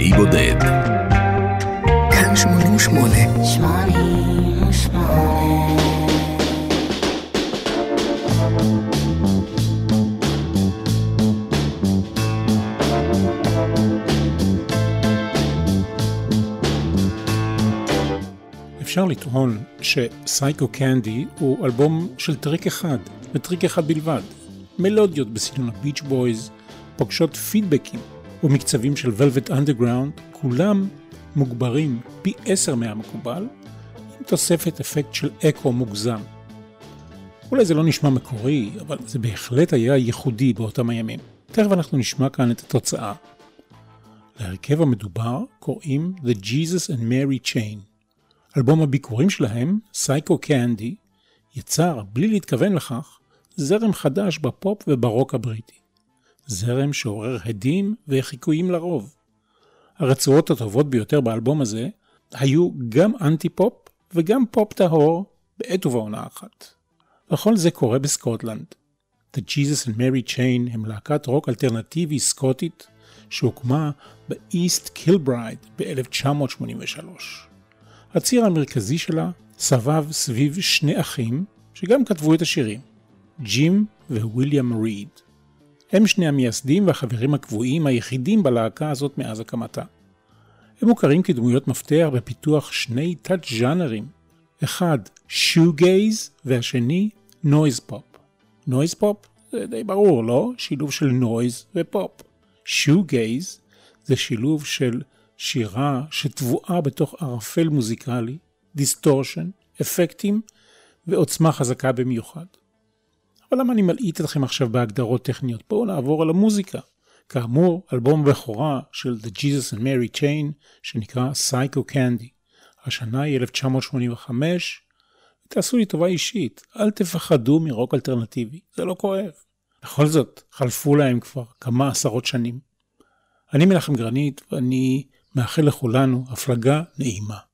באי בודד. כאן 88. 88 אפשר לטעון ש Psychocandy הוא אלבום של טריק אחד, וטריק אחד בלבד. מלודיות בסגנון הביץ' בויז, פוגשות פידבקים ומקצבים של ולווט אנדרגראונד, כולם מוגברים פי עשר מהמקובל, עם תוספת אפקט של אקו מוגזם. אולי זה לא נשמע מקורי, אבל זה בהחלט היה ייחודי באותם הימים. תכף אנחנו נשמע כאן את התוצאה. להרכב המדובר קוראים The Jesus and Mary Chain. אלבום הביקורים שלהם, סייקו קנדי, יצר, בלי להתכוון לכך, זרם חדש בפופ וברוק הבריטי. זרם שעורר הדים וחיקויים לרוב. הרצועות הטובות ביותר באלבום הזה היו גם אנטי פופ וגם פופ טהור בעת ובעונה אחת. וכל זה קורה בסקוטלנד. The Jesus and Mary Chain הם להקת רוק אלטרנטיבי סקוטית שהוקמה באיסט קילברייד ב-1983. הציר המרכזי שלה סבב סביב שני אחים שגם כתבו את השירים, ג'ים וויליאם ריד. הם שני המייסדים והחברים הקבועים היחידים בלהקה הזאת מאז הקמתה. הם מוכרים כדמויות מפתח בפיתוח שני תת-ז'אנרים, אחד shoegaze והשני noise pop. noise pop זה די ברור, לא? שילוב של noise ופופ. shoegaze זה שילוב של שירה שטבועה בתוך ערפל מוזיקלי, distortion, אפקטים ועוצמה חזקה במיוחד. אבל למה אני מלעיט אתכם עכשיו בהגדרות טכניות? בואו נעבור על המוזיקה. כאמור, אלבום בכורה של The Jesus and Mary Chain שנקרא Psychocandy. השנה היא 1985, ותעשו לי טובה אישית, אל תפחדו מרוק אלטרנטיבי, זה לא כואב. בכל זאת, חלפו להם כבר כמה עשרות שנים. אני מנחם גרנית, ואני מאחל לכולנו הפלגה נעימה.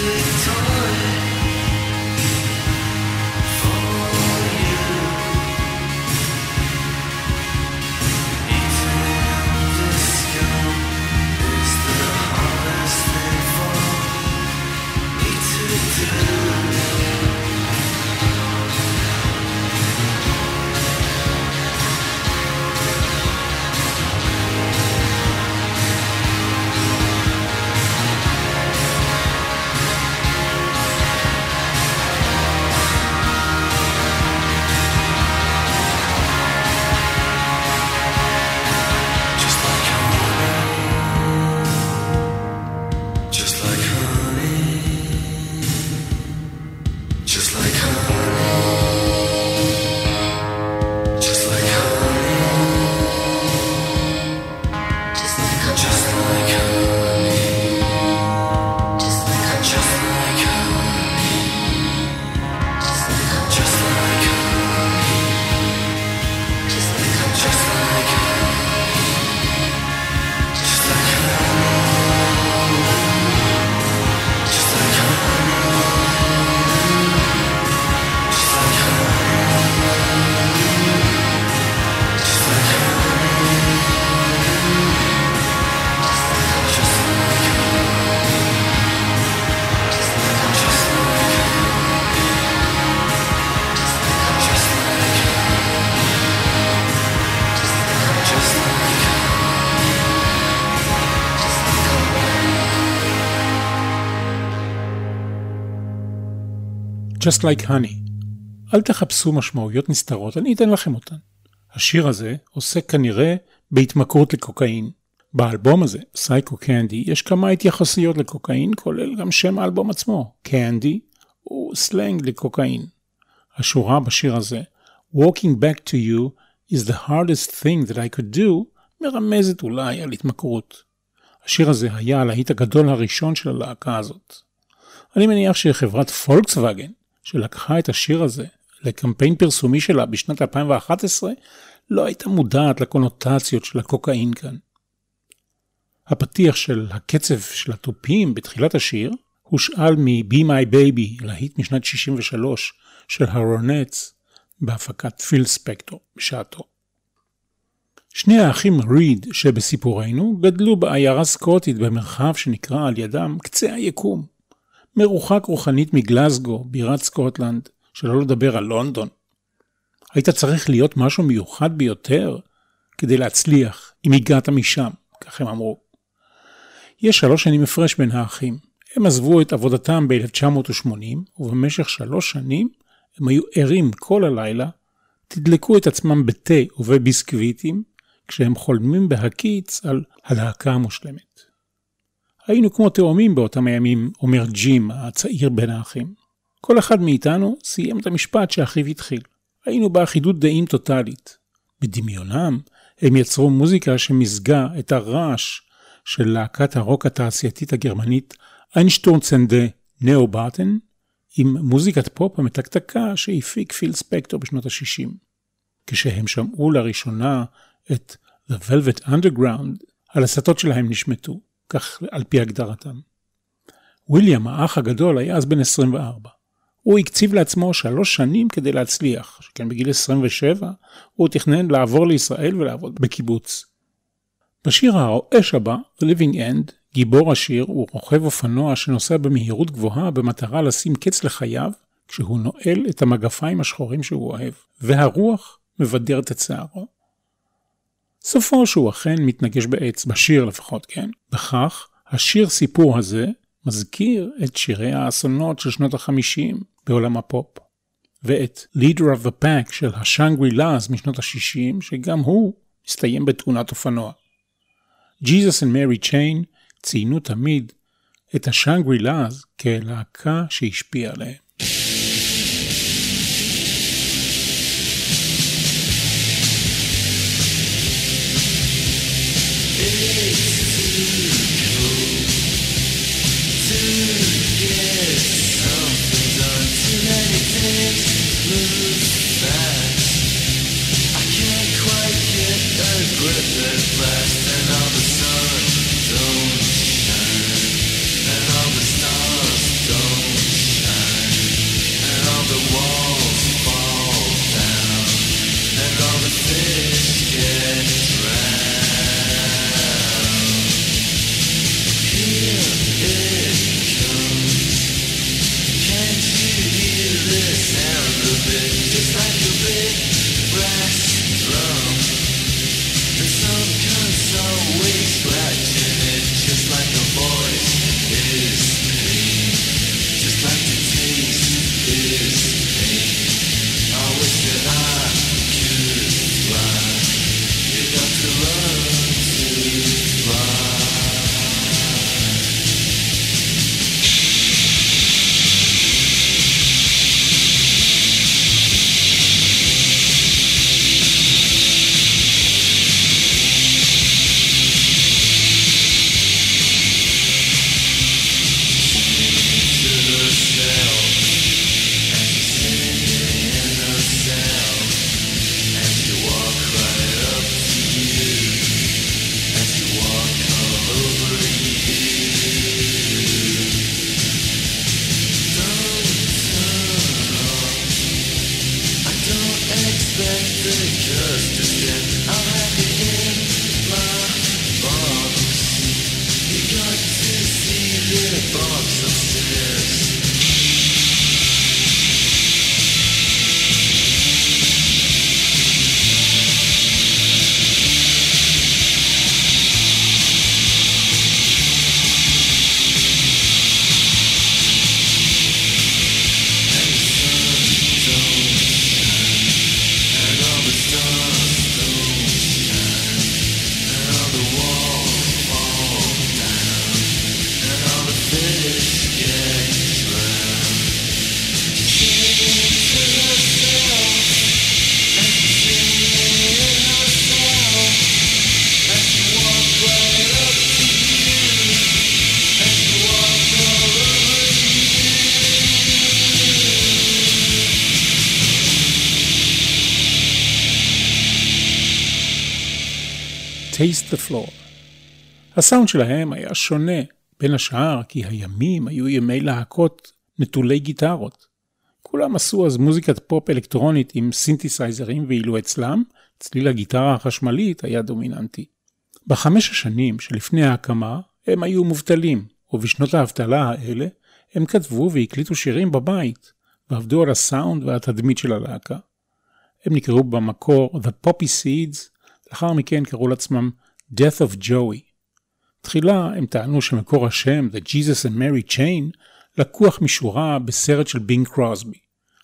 toy. Just Like Honey. אל תחפשו משמעויות נסתרות, אני אתן לכם אותן. השיר הזה עוסק כנראה בהתמכרות לקוקאין. באלבום הזה, סייקו קנדי, יש כמה התייחסויות לקוקאין, כולל גם שם האלבום עצמו, קנדי, הוא סלנג לקוקאין. השורה בשיר הזה, Walking back to you is the hardest thing that I could do, מרמזת אולי על התמכרות. השיר הזה היה הלהיט הגדול הראשון של הלהקה הזאת. אני מניח שחברת פולקסווגן, שלקחה את השיר הזה לקמפיין פרסומי שלה בשנת 2011, לא הייתה מודעת לקונוטציות של הקוקאין כאן. הפתיח של הקצב של התופים בתחילת השיר הושאל מ-Be My Baby, להיט משנת 63 של הרונטס, בהפקת פיל ספקטור בשעתו. שני האחים ריד שבסיפורנו גדלו בעיירה סקוטית במרחב שנקרא על ידם קצה היקום. מרוחק רוחנית מגלזגו, בירת סקוטלנד, שלא לדבר על לונדון. היית צריך להיות משהו מיוחד ביותר כדי להצליח אם הגעת משם, כך הם אמרו. יש שלוש שנים הפרש בין האחים. הם עזבו את עבודתם ב-1980, ובמשך שלוש שנים הם היו ערים כל הלילה, תדלקו את עצמם בתה ובביסקוויטים, כשהם חולמים בהקיץ על הלהקה המושלמת. היינו כמו תאומים באותם הימים, אומר ג'ים, הצעיר בין האחים. כל אחד מאיתנו סיים את המשפט שאחיו התחיל. היינו באחידות דעים טוטאלית. בדמיונם הם יצרו מוזיקה שמזגה את הרעש של להקת הרוק התעשייתית הגרמנית איינשטורצנדה נאו בארטן עם מוזיקת פופ המתקתקה שהפיק פיל ספקטור בשנות ה-60. כשהם שמעו לראשונה את The Velvet Underground, הלסתות שלהם נשמטו, כך על פי הגדרתם. ויליאם, האח הגדול, היה אז בן 24. הוא הקציב לעצמו שלוש שנים כדי להצליח, שכן בגיל 27 הוא תכנן לעבור לישראל ולעבוד בקיבוץ. בשיר הרועש הבא, The Living End, גיבור השיר הוא רוכב אופנוע שנוסע במהירות גבוהה במטרה לשים קץ לחייו, כשהוא נועל את המגפיים השחורים שהוא אוהב, והרוח מבדרת את שערו. סופו שהוא אכן מתנגש בעץ, בשיר לפחות, כן? בכך, השיר סיפור הזה מזכיר את שירי האסונות של שנות החמישים בעולם הפופ, ואת Leader of the Pack של השאנגרי לאז משנות ה-60, שגם הוא מסתיים בתאונת אופנוע. Jesus and Mary Chain ציינו תמיד את השאנגרי לאז כלהקה שהשפיעה עליהם. Taste the Floor. הסאונד שלהם היה שונה, בין השאר כי הימים היו ימי להקות נטולי גיטרות. כולם עשו אז מוזיקת פופ אלקטרונית עם סינתסייזרים, ואילו אצלם, צליל הגיטרה החשמלית היה דומיננטי. בחמש השנים שלפני ההקמה, הם היו מובטלים, ובשנות האבטלה האלה, הם כתבו והקליטו שירים בבית, ועבדו על הסאונד והתדמית של הלהקה. הם נקראו במקור The Poppy Seeds, לאחר מכן קראו לעצמם Death of Joey. תחילה הם טענו שמקור השם The Jesus and Mary Chain לקוח משורה בסרט של בינג קרוסבי.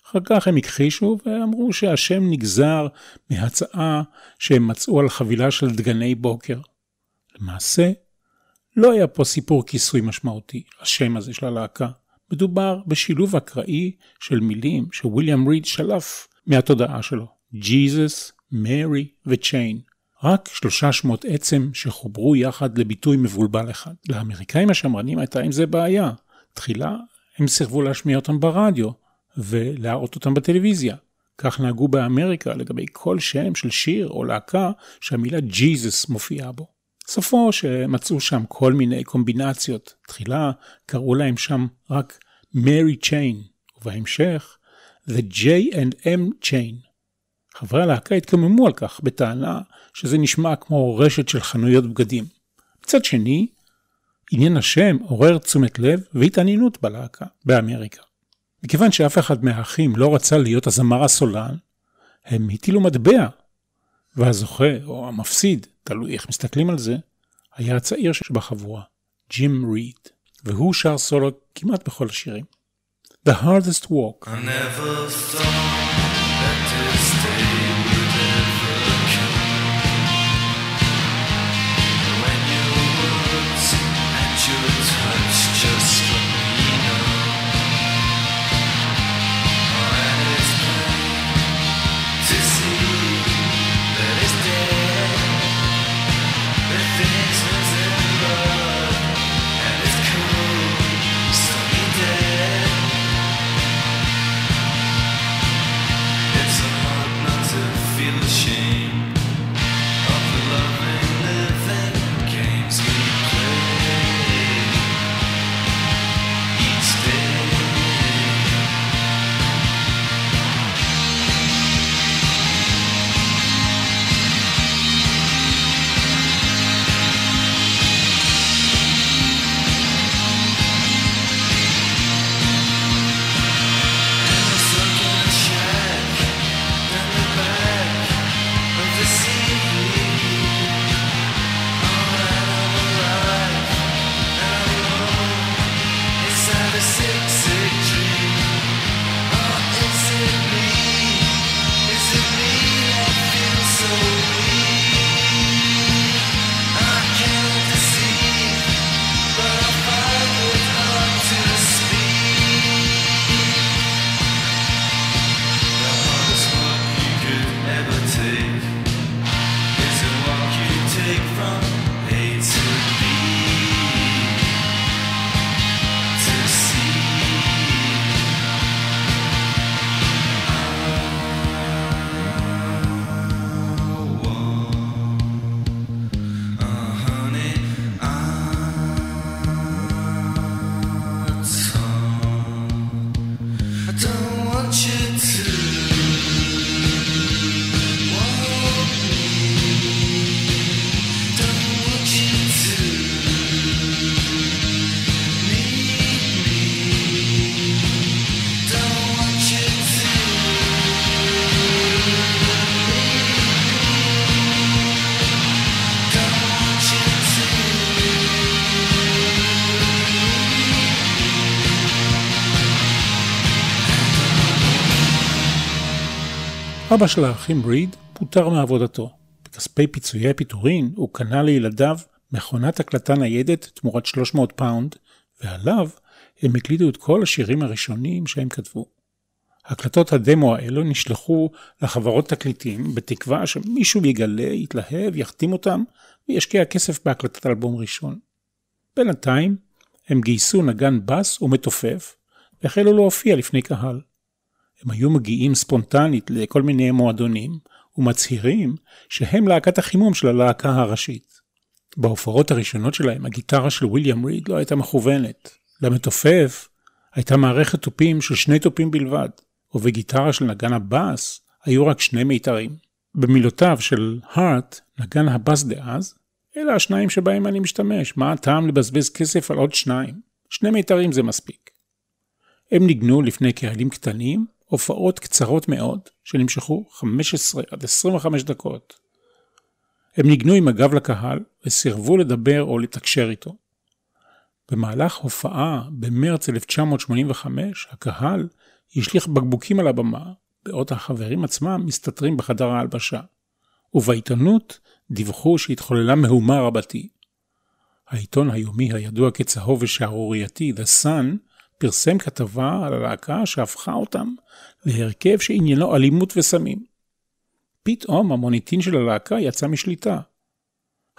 אחר כך הם הכחישו ואמרו שהשם נגזר מהצעה שהם מצאו על חבילה של דגני בוקר. למעשה, לא היה פה סיפור כיסוי משמעותי, השם הזה של הלהקה. מדובר בשילוב אקראי של מילים שוויליאם ריד שלף מהתודעה שלו. ג'יזוס, מרי וצ'יין. רק שלושה שמות עצם שחוברו יחד לביטוי מבולבל אחד. לאמריקאים השמרנים הייתה עם זה בעיה. תחילה הם סירבו להשמיע אותם ברדיו ולהראות אותם בטלוויזיה. כך נהגו באמריקה לגבי כל שם של שיר או להקה שהמילה ג'יזוס מופיעה בו. סופו שמצאו שם כל מיני קומבינציות. תחילה קראו להם שם רק מרי צ'יין, ובהמשך The J and Chain. חברי הלהקה התקוממו על כך בטענה שזה נשמע כמו רשת של חנויות בגדים. מצד שני, עניין השם עורר תשומת לב והתעניינות בלהקה באמריקה. מכיוון שאף אחד מהאחים לא רצה להיות הזמר הסולן, הם הטילו מטבע, והזוכה או המפסיד, תלוי איך מסתכלים על זה, היה הצעיר שבחבורה, ג'ים ריד, והוא שר סולו כמעט בכל השירים. The hardest walk. I never thought אבא של האחים ריד פוטר מעבודתו. בכספי פיצויי פיטורין הוא קנה לילדיו מכונת הקלטה ניידת תמורת 300 פאונד, ועליו הם הקליטו את כל השירים הראשונים שהם כתבו. הקלטות הדמו האלו נשלחו לחברות תקליטים בתקווה שמישהו יגלה, יתלהב, יחתים אותם וישקיע כסף בהקלטת אלבום ראשון. בינתיים הם גייסו נגן בס ומתופף והחלו להופיע לפני קהל. הם היו מגיעים ספונטנית לכל מיני מועדונים, ומצהירים שהם להקת החימום של הלהקה הראשית. בהופעות הראשונות שלהם הגיטרה של ויליאם ריד לא הייתה מכוונת. למתופף הייתה מערכת תופים של שני תופים בלבד, ובגיטרה של נגן הבאס היו רק שני מיתרים. במילותיו של הארט, נגן הבאס דאז, אלה השניים שבהם אני משתמש, מה הטעם לבזבז כסף על עוד שניים? שני מיתרים זה מספיק. הם ניגנו לפני קהלים קטנים, הופעות קצרות מאוד, שנמשכו 15 עד 25 דקות. הם ניגנו עם הגב לקהל וסירבו לדבר או לתקשר איתו. במהלך הופעה במרץ 1985, הקהל השליך בקבוקים על הבמה, בעוד החברים עצמם מסתתרים בחדר ההלבשה. ובעיתונות דיווחו שהתחוללה מהומה רבתי. העיתון היומי הידוע כצהוב ושערורייתי, The Sun, פרסם כתבה על הלהקה שהפכה אותם להרכב שעניינו אלימות וסמים. פתאום המוניטין של הלהקה יצא משליטה.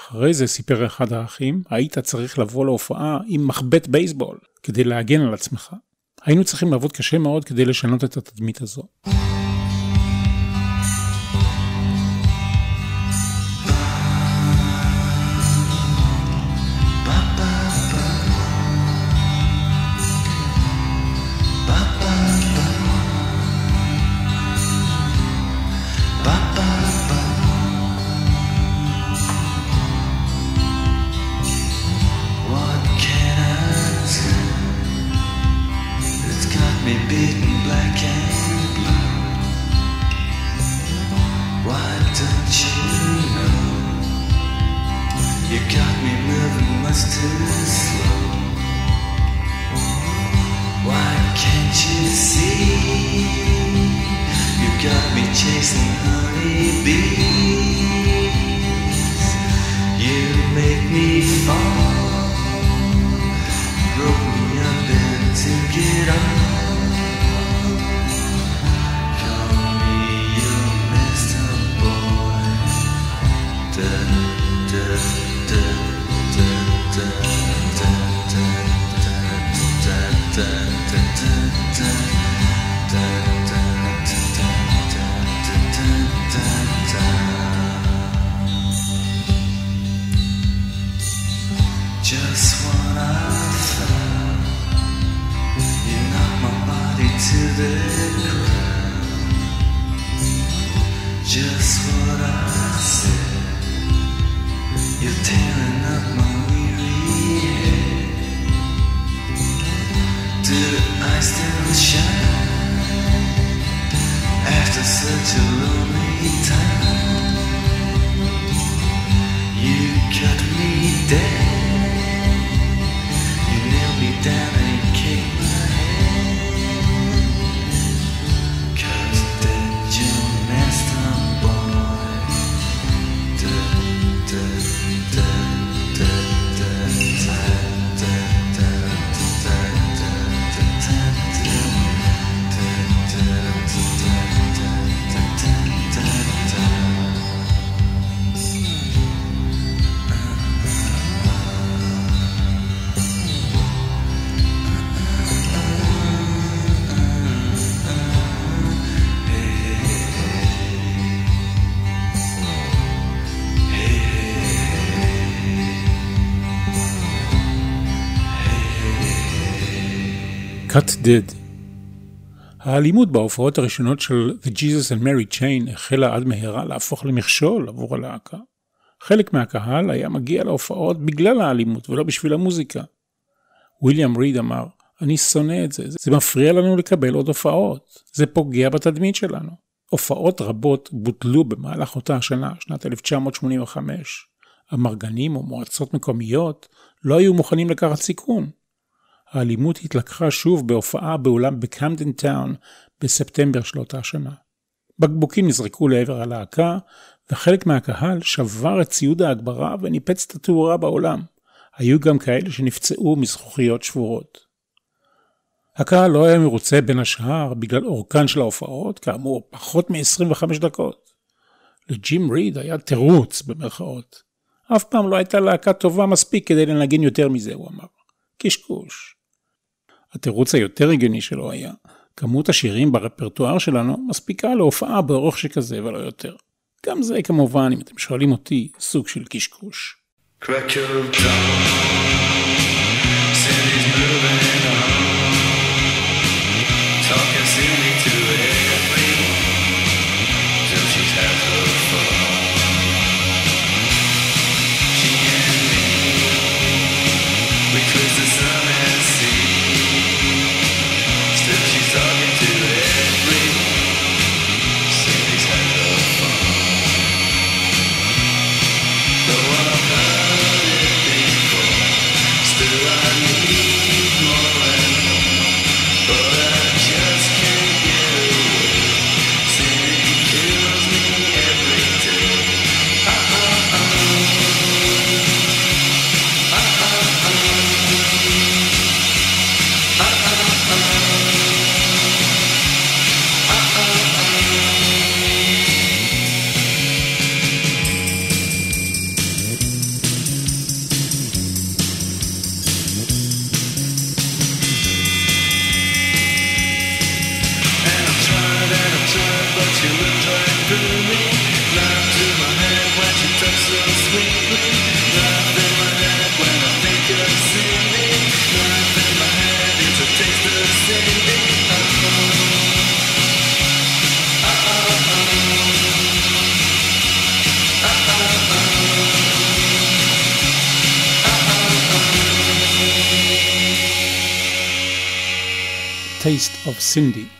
אחרי זה סיפר אחד האחים, היית צריך לבוא להופעה עם מחבט בייסבול כדי להגן על עצמך. היינו צריכים לעבוד קשה מאוד כדי לשנות את התדמית הזו. written black and blue. Why don't you know? You got me moving much too slow. Why can't you see? You got me chasing honeybees. You make me fall. Broke me up and to get. Cut Dead. האלימות בהופעות הראשונות של The Jesus and Mary Chain החלה עד מהרה להפוך למכשול עבור הלהקה. חלק מהקהל היה מגיע להופעות בגלל האלימות ולא בשביל המוזיקה. ויליאם ריד אמר, אני שונא את זה, זה מפריע לנו לקבל עוד הופעות, זה פוגע בתדמית שלנו. הופעות רבות בוטלו במהלך אותה השנה, שנת 1985. אמרגנים או מועצות מקומיות לא היו מוכנים לקחת סיכון, האלימות התלקחה שוב בהופעה באולם בקמדן טאון בספטמבר של אותה שנה. בקבוקים נזרקו לעבר הלהקה, וחלק מהקהל שבר את ציוד ההגברה וניפץ את התאורה בעולם. היו גם כאלה שנפצעו מזכוכיות שבורות. הקהל לא היה מרוצה בין השאר בגלל אורכן של ההופעות, כאמור פחות מ-25 דקות. לג'ים ריד היה תירוץ במרכאות. אף פעם לא הייתה להקה טובה מספיק כדי לנגן יותר מזה, הוא אמר. קשקוש. התירוץ היותר הגיוני שלו היה, כמות השירים ברפרטואר שלנו מספיקה להופעה באורך שכזה ולא יותר. גם זה כמובן, אם אתם שואלים אותי, סוג של קשקוש. Taste of Cindy.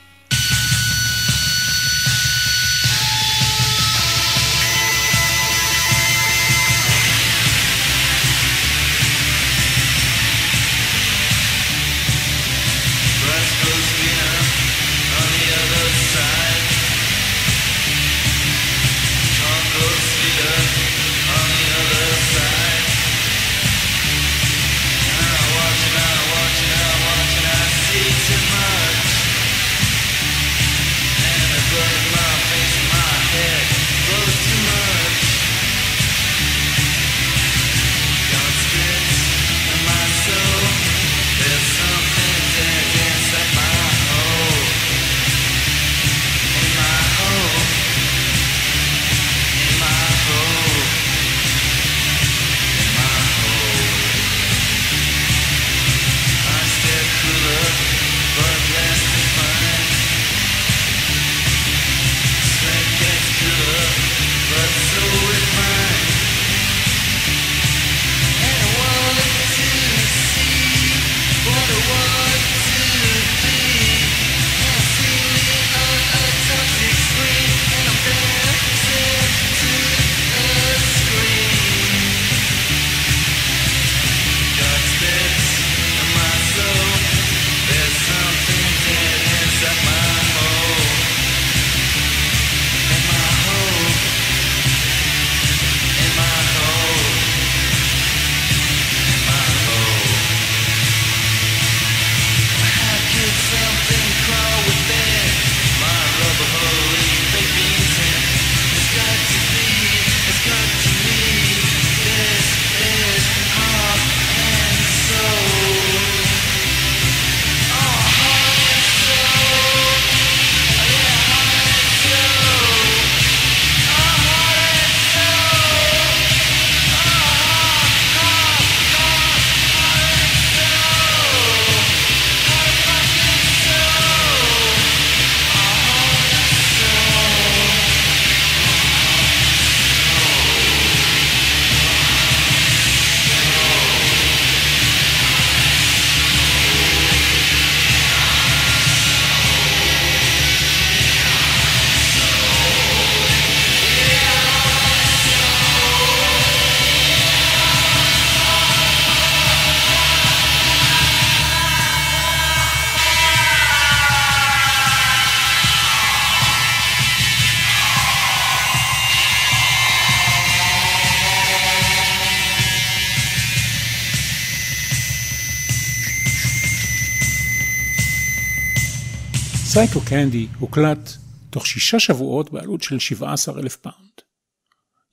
Psychocandy הוקלט תוך שישה שבועות בעלות של 17 אלף פאונד.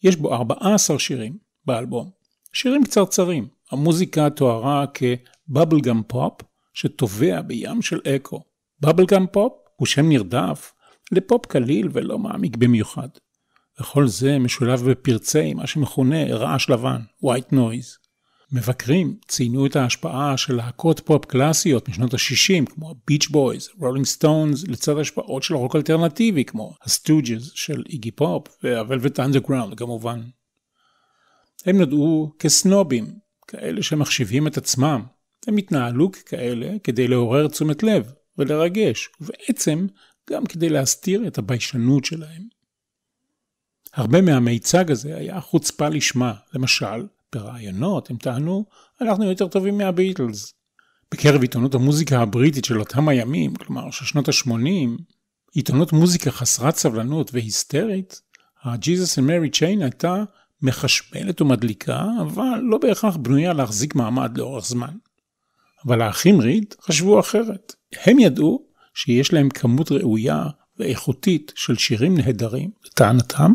יש בו 14 שירים באלבום, שירים קצרצרים, המוזיקה תוארה כ bubblegum pop שטובע בים של אקו. bubblegum pop הוא שם נרדף לפופ קליל ולא מעמיק במיוחד. וכל זה משולב בפרצי מה שמכונה רעש לבן, white noise. מבקרים ציינו את ההשפעה של להקות פופ קלאסיות משנות ה-60 כמו ביץ' בויז, רולינג סטונס, לצד השפעות של רוק אלטרנטיבי כמו הסטוג'ז של איגי פופ והוולבט אנדרגראונד כמובן. הם נודעו כסנובים, כאלה שמחשיבים את עצמם. הם התנהלו ככאלה כדי לעורר תשומת לב ולרגש, ובעצם גם כדי להסתיר את הביישנות שלהם. הרבה מהמיצג הזה היה חוצפה לשמה, למשל, ברעיונות הם טענו, אנחנו יותר טובים מהביטלס. בקרב עיתונות המוזיקה הבריטית של אותם הימים, כלומר של שנות ה-80, עיתונות מוזיקה חסרת סבלנות והיסטרית, ה-Jesus and Mary Chain הייתה מחשמלת ומדליקה, אבל לא בהכרח בנויה להחזיק מעמד לאורך זמן. אבל האחים ריד חשבו אחרת. הם ידעו שיש להם כמות ראויה ואיכותית של שירים נהדרים, לטענתם,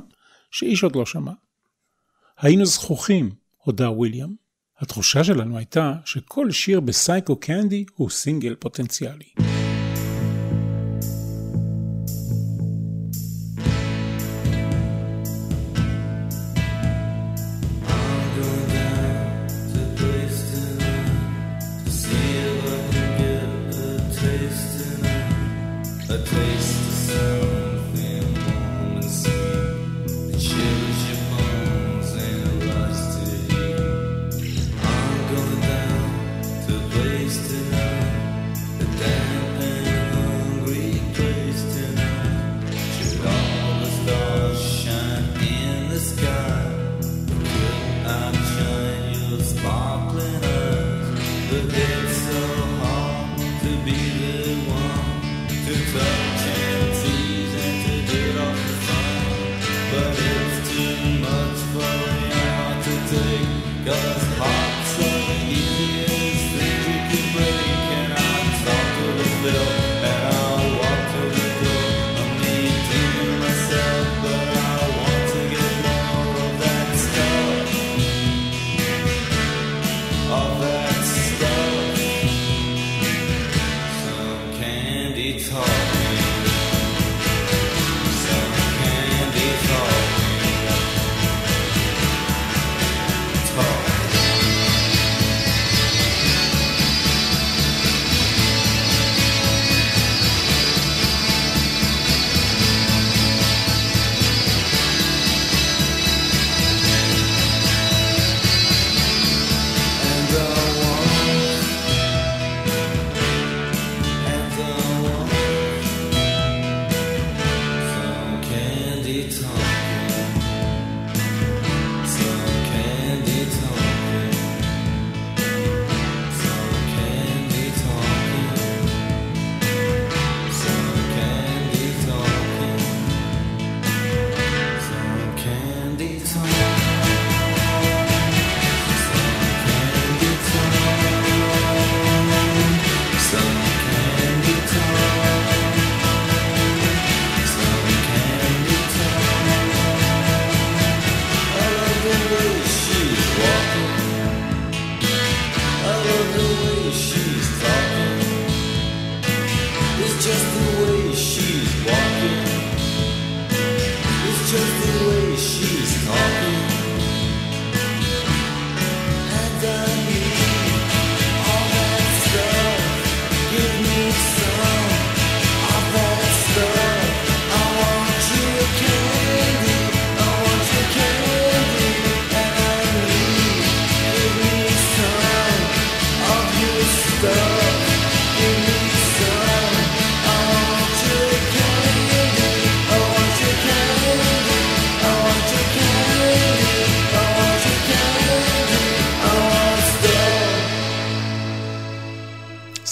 שאיש עוד לא שמע. היינו זכוכים, הודה וויליאם. התחושה שלנו הייתה שכל שיר בסייקו קנדי הוא סינגל פוטנציאלי.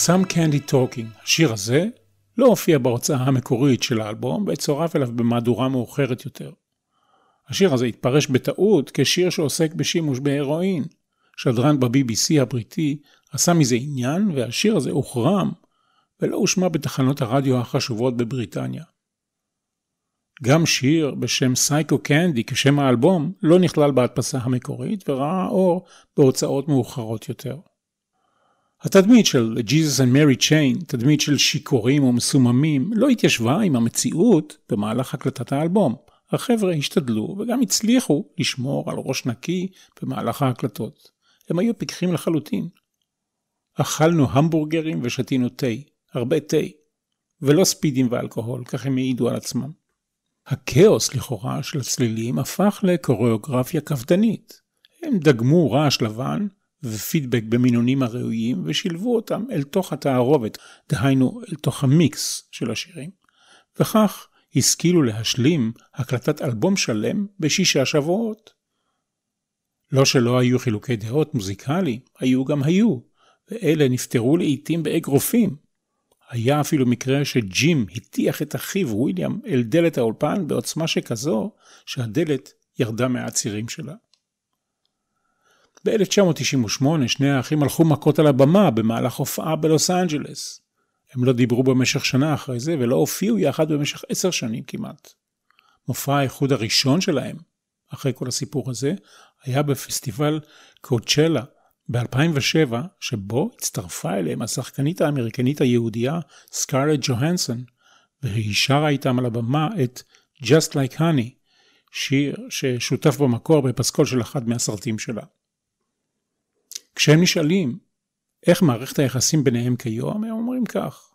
Some Candy Talking, השיר הזה לא הופיע בהוצאה המקורית של האלבום וצורף אליו במהדורה מאוחרת יותר. השיר הזה התפרש בטעות כשיר שעוסק בשימוש בהרואין. שדרן ב-BBC הבריטי עשה מזה עניין והשיר הזה הוחרם ולא הושמע בתחנות הרדיו החשובות בבריטניה. גם שיר בשם סייקו קנדי כשם האלבום לא נכלל בהדפסה המקורית וראה אור בהוצאות מאוחרות יותר. התדמית של Jesus and Mary Chain, תדמית של שיכורים ומסוממים, לא התיישבה עם המציאות במהלך הקלטת האלבום. החבר'ה השתדלו וגם הצליחו לשמור על ראש נקי במהלך ההקלטות. הם היו פיקחים לחלוטין. אכלנו המבורגרים ושתינו תה, הרבה תה, ולא ספידים ואלכוהול, כך הם העידו על עצמם. הכאוס לכאורה של הצלילים הפך לקוריאוגרפיה קפדנית. הם דגמו רעש לבן ופידבק במינונים הראויים ושילבו אותם אל תוך התערובת, דהיינו אל תוך המיקס של השירים. וכך השכילו להשלים הקלטת אלבום שלם בשישה שבועות. לא שלא היו חילוקי דעות מוזיקליים, היו גם היו, ואלה נפתרו לעיתים באגרופים. היה אפילו מקרה שג'ים הטיח את אחיו וויליאם אל דלת האולפן בעוצמה שכזו, שהדלת ירדה מהצירים שלה. ב-1998 שני האחים הלכו מכות על הבמה במהלך הופעה בלוס אנג'לס. הם לא דיברו במשך שנה אחרי זה ולא הופיעו יחד במשך עשר שנים כמעט. מופע האיחוד הראשון שלהם, אחרי כל הסיפור הזה, היה בפסטיבל קוצ'לה ב-2007, שבו הצטרפה אליהם השחקנית האמריקנית היהודייה סקארלט ג'והנסון, והיא שרה איתם על הבמה את Just Like Honey, שיר ששותף במקור בפסקול של אחד מהסרטים שלה. כשהם נשאלים איך מערכת היחסים ביניהם כיום, הם אומרים כך: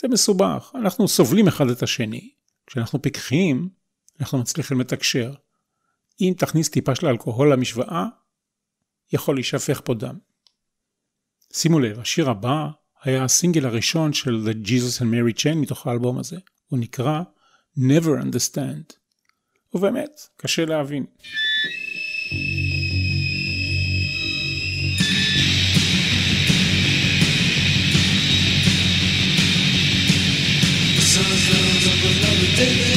זה מסובך, אנחנו סובלים אחד את השני. כשאנחנו פיקחים, אנחנו מצליחים לתקשר. אם תכניס טיפה של אלכוהול למשוואה, יכול להישפך פה דם. שימו לב, השיר הבא היה הסינגל הראשון של The Jesus and Mary Chain מתוך האלבום הזה. הוא נקרא Never Understand. ובאמת, קשה להבין. sunshines of another day.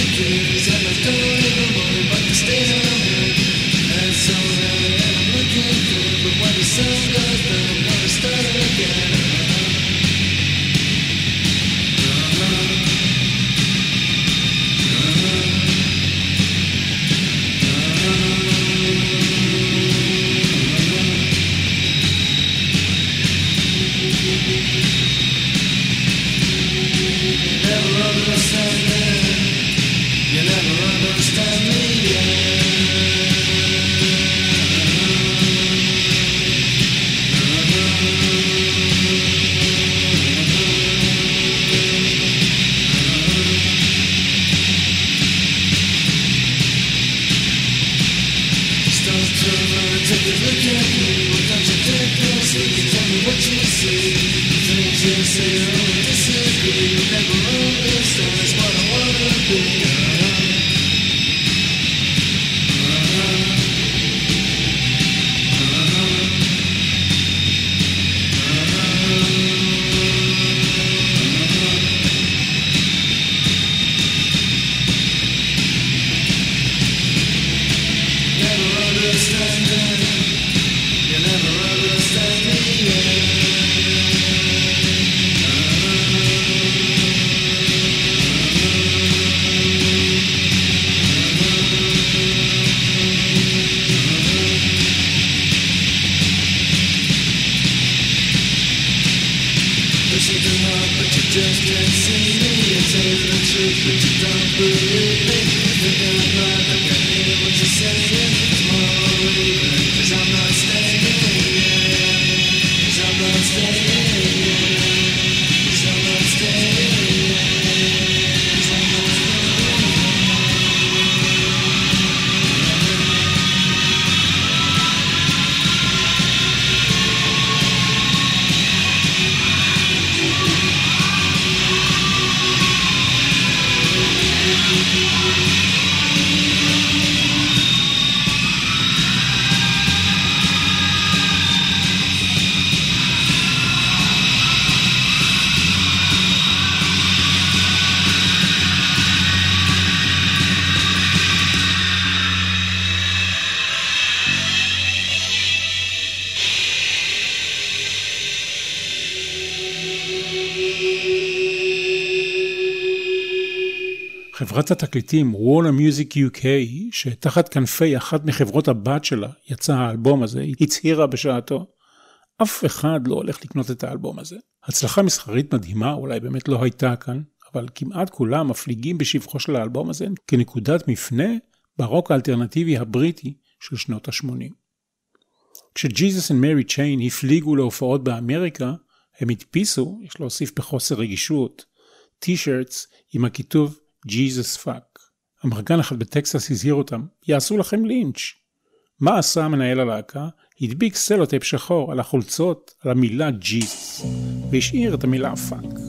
חברת התקליטים וורנר מיוזיק UK, שתחת כנפי אחת מחברות הבת שלה יצא האלבום הזה, הצהירה בשעתו, אף אחד לא הולך לקנות את האלבום הזה. הצלחה מסחרית מדהימה אולי באמת לא הייתה כאן, אבל כמעט כולם מפליגים בשבחו של האלבום הזה כנקודת מפנה ברוק האלטרנטיבי הבריטי של שנות ה-80. כשג'יזוס ומרי צ'יין הפליגו להופעות באמריקה, הם הדפיסו, יש להוסיף בחוסר רגישות, T-shirts עם הכיתוב Jesus fuck. אמרגן אחד בטקסס הזהיר אותם, יעשו לכם לינץ'. מה עשה מנהל הלהקה? הדביק סלוטייפ שחור על החולצות, על המילה ג'יזוס, והשאיר את המילה fuck.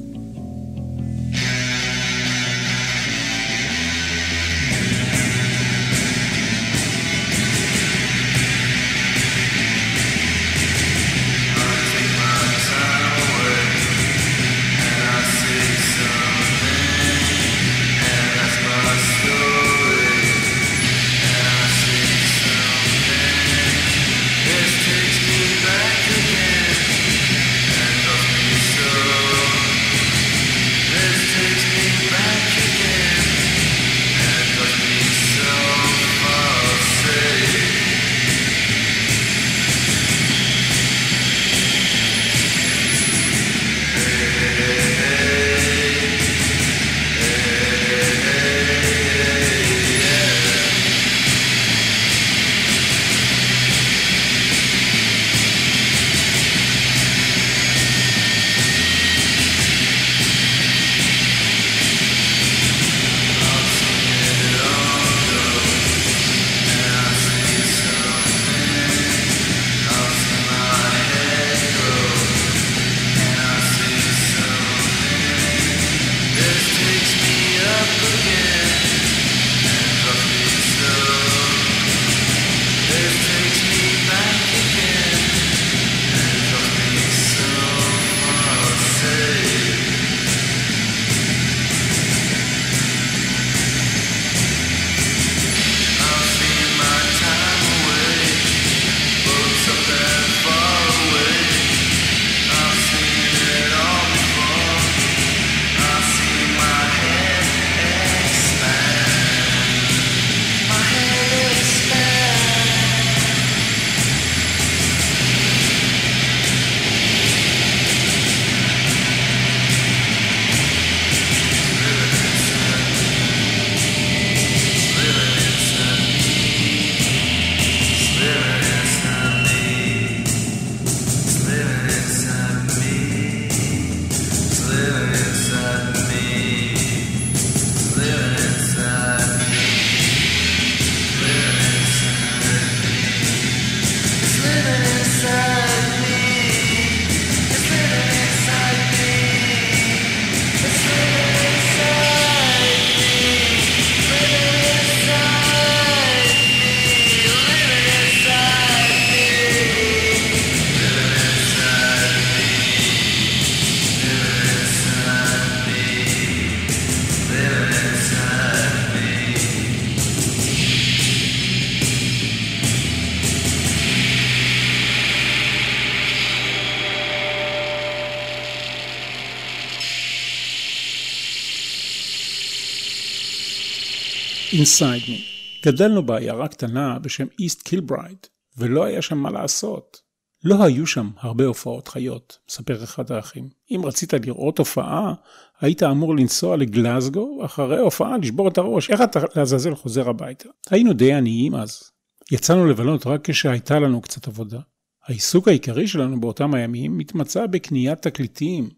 Inside Me. גדלנו בעיירה קטנה בשם איסט קילברייד, ולא היה שם מה לעשות. לא היו שם הרבה הופעות חיות, מספר אחד האחים. אם רצית לראות הופעה, היית אמור לנסוע לגלזגו, ואחרי הופעה לשבור את הראש, איך אתה לעזאזל חוזר הביתה? היינו די עניים אז. יצאנו לבלות רק כשהייתה לנו קצת עבודה. העיסוק העיקרי שלנו באותם הימים מתמצא בקניית תקליטים,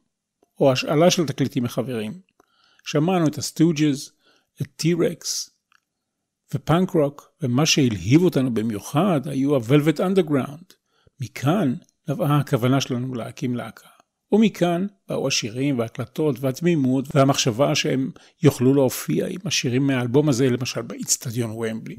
או השאלה של תקליטים מחברים. שמענו את הסטוג'ז, את טי-רקס, ופאנק רוק, ומה שהלהיב אותנו במיוחד היו ה-Velvet Underground. מכאן נבעה הכוונה שלנו להקים להקה. ומכאן באו השירים וההקלטות והתמימות והמחשבה שהם יוכלו להופיע עם השירים מהאלבום הזה למשל באיצטדיון ומבלי.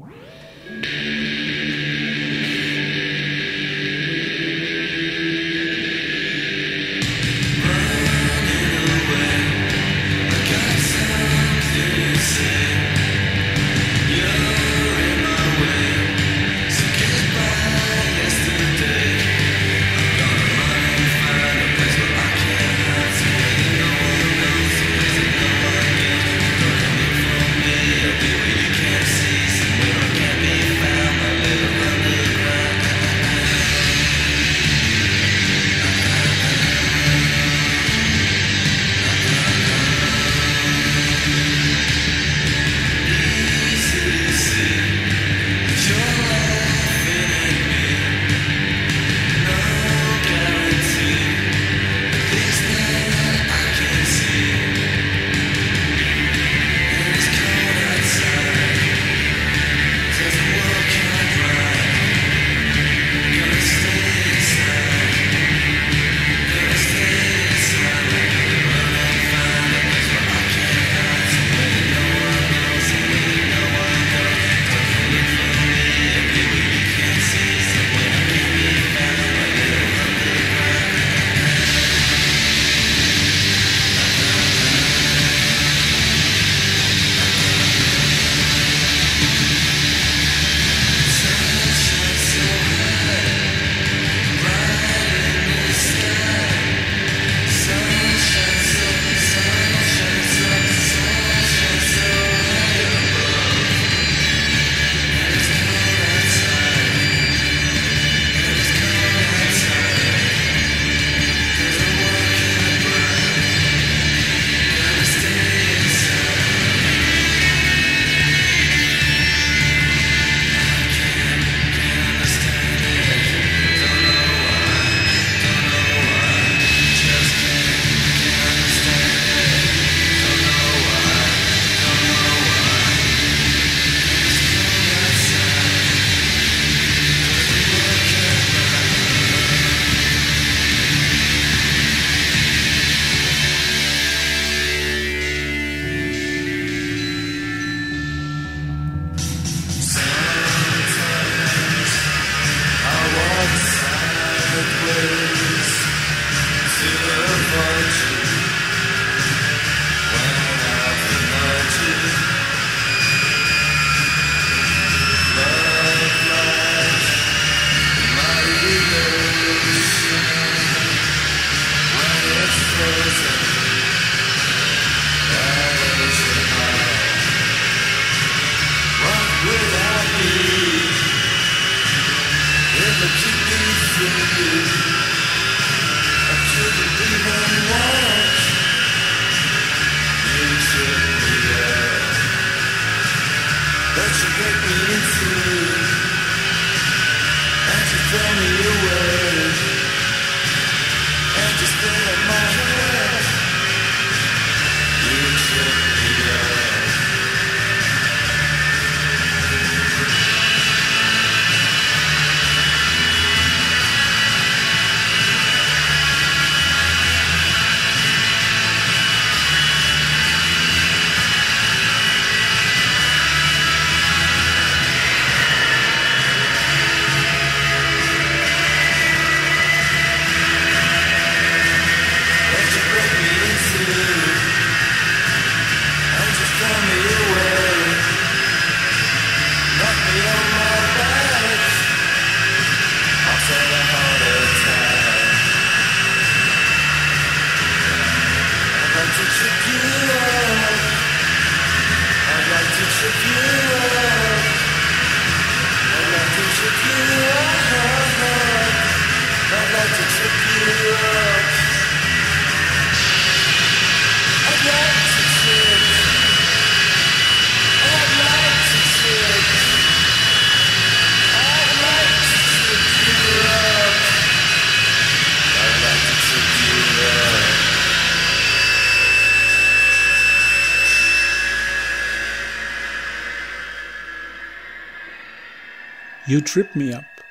You Trip Me Up.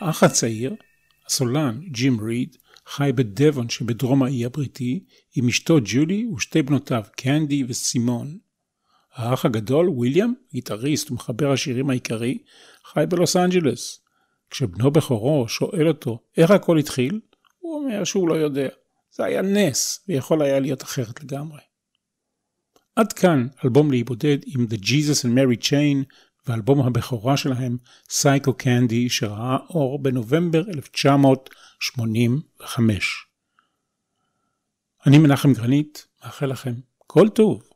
האח הצעיר, הסולן, ג'ים ריד, חי בדבון שבדרום האי הבריטי, עם אשתו ג'ולי ושתי בנותיו, קנדי וסימון. האח הגדול, ויליאם, גיטריסט ומחבר השירים העיקרי, חי בלוס אנג'לס. כשבנו בכורו שואל אותו איך הכל התחיל, הוא אומר שהוא לא יודע. זה היה נס, ויכול היה להיות אחרת לגמרי. עד כאן אלבום להיבודד עם The Jesus and Mary Chain ואלבום הבכורה שלהם, סייקו קנדי, שראה אור בנובמבר 1985. אני מנחם גרנית, מאחל לכם כל טוב.